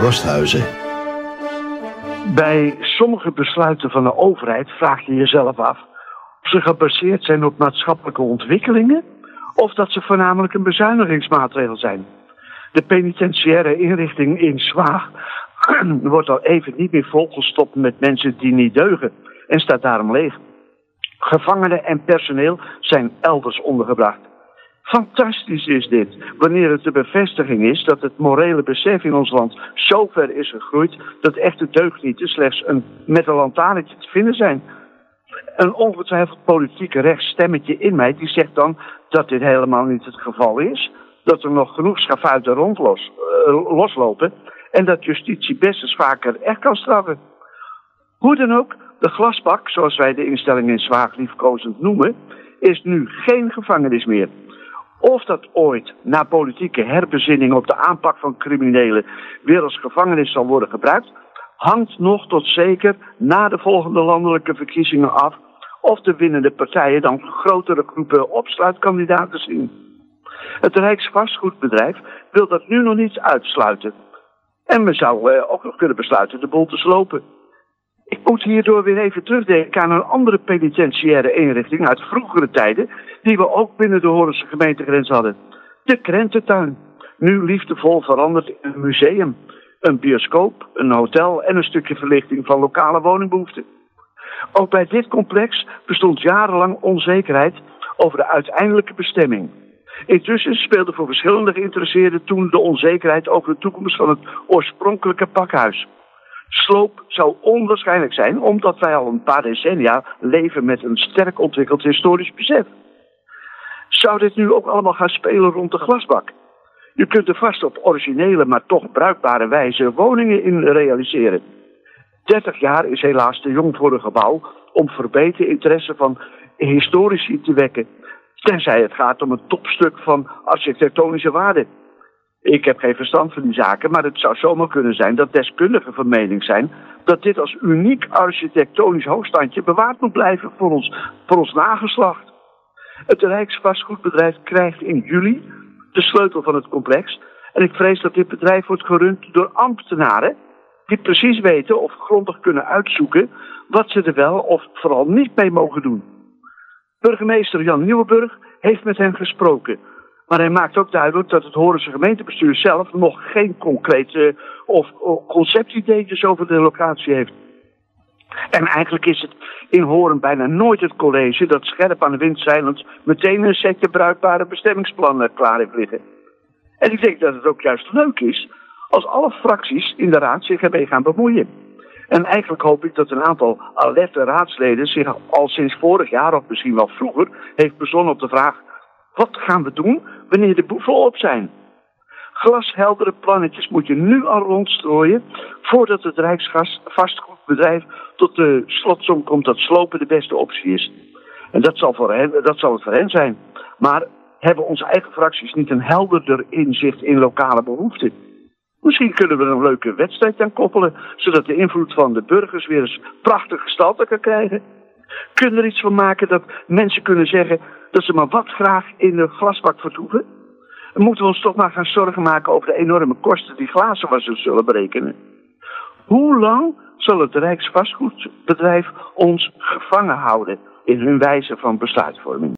Rosthuizen. Bij sommige besluiten van de overheid vraag je jezelf af of ze gebaseerd zijn op maatschappelijke ontwikkelingen of dat ze voornamelijk een bezuinigingsmaatregel zijn. De penitentiaire inrichting in Zwaag wordt al even niet meer volgestopt met mensen die niet deugen en staat daarom leeg. Gevangenen en personeel zijn elders ondergebracht. Fantastisch is dit, wanneer het de bevestiging is dat het morele besef in ons land zo ver is gegroeid dat echte deugnieten slechts een, met een lantaarnetje te vinden zijn. Een ongetwijfeld politieke rechtsstemmetje in mij die zegt dan dat dit helemaal niet het geval is, dat er nog genoeg schafuiten rond los, uh, loslopen en dat justitie best eens vaker echt kan straffen. Hoe dan ook, de glasbak, zoals wij de instelling in Zwaag liefkozend noemen, is nu geen gevangenis meer. Of dat ooit na politieke herbezinning op de aanpak van criminelen weer als gevangenis zal worden gebruikt, hangt nog tot zeker na de volgende landelijke verkiezingen af of de winnende partijen dan grotere groepen opsluitkandidaten zien. Het Rijksvastgoedbedrijf wil dat nu nog niet uitsluiten. En men zou eh, ook nog kunnen besluiten de boel te slopen. Moet hierdoor weer even terugdenken aan een andere penitentiaire inrichting uit vroegere tijden, die we ook binnen de Horense gemeentegrens hadden. De Krententuin. Nu liefdevol veranderd in een museum, een bioscoop, een hotel en een stukje verlichting van lokale woningbehoeften. Ook bij dit complex bestond jarenlang onzekerheid over de uiteindelijke bestemming. Intussen speelde voor verschillende geïnteresseerden toen de onzekerheid over de toekomst van het oorspronkelijke pakhuis. Sloop zou onwaarschijnlijk zijn, omdat wij al een paar decennia leven met een sterk ontwikkeld historisch besef. Zou dit nu ook allemaal gaan spelen rond de glasbak? Je kunt er vast op originele, maar toch bruikbare wijze woningen in realiseren. 30 jaar is helaas te jong voor een gebouw om verbeterde interesse van historici te wekken. Tenzij het gaat om een topstuk van architectonische waarde. Ik heb geen verstand van die zaken, maar het zou zomaar kunnen zijn dat deskundigen van mening zijn dat dit als uniek architectonisch hoogstandje bewaard moet blijven voor ons, voor ons nageslacht. Het Rijksvastgoedbedrijf krijgt in juli de sleutel van het complex. En ik vrees dat dit bedrijf wordt gerund door ambtenaren die precies weten of grondig kunnen uitzoeken wat ze er wel of vooral niet mee mogen doen. Burgemeester Jan Nieuwenburg heeft met hen gesproken. Maar hij maakt ook duidelijk dat het Horense gemeentebestuur zelf nog geen concrete of, of conceptideetjes over de locatie heeft. En eigenlijk is het in Horen bijna nooit het college dat scherp aan de wind zeilend meteen een setje bruikbare bestemmingsplannen klaar heeft liggen. En ik denk dat het ook juist leuk is als alle fracties in de raad zich ermee gaan bemoeien. En eigenlijk hoop ik dat een aantal alerte raadsleden zich al sinds vorig jaar of misschien wel vroeger heeft bezonnen op de vraag: wat gaan we doen wanneer de boeven op zijn? Glasheldere plannetjes moet je nu al rondstrooien voordat het Rijksvastgoedbedrijf tot de slotsom komt dat slopen de beste optie is. En dat zal, voor hen, dat zal het voor hen zijn. Maar hebben onze eigen fracties niet een helderder inzicht in lokale behoeften? Misschien kunnen we een leuke wedstrijd aan koppelen, zodat de invloed van de burgers weer eens prachtig gestalte kan krijgen. Kunnen we er iets van maken dat mensen kunnen zeggen dat ze maar wat graag in de glasbak vertoeven? Moeten we ons toch maar gaan zorgen maken over de enorme kosten die glazenwassers zullen berekenen. Hoe lang zal het Rijksvastgoedbedrijf ons gevangen houden in hun wijze van besluitvorming?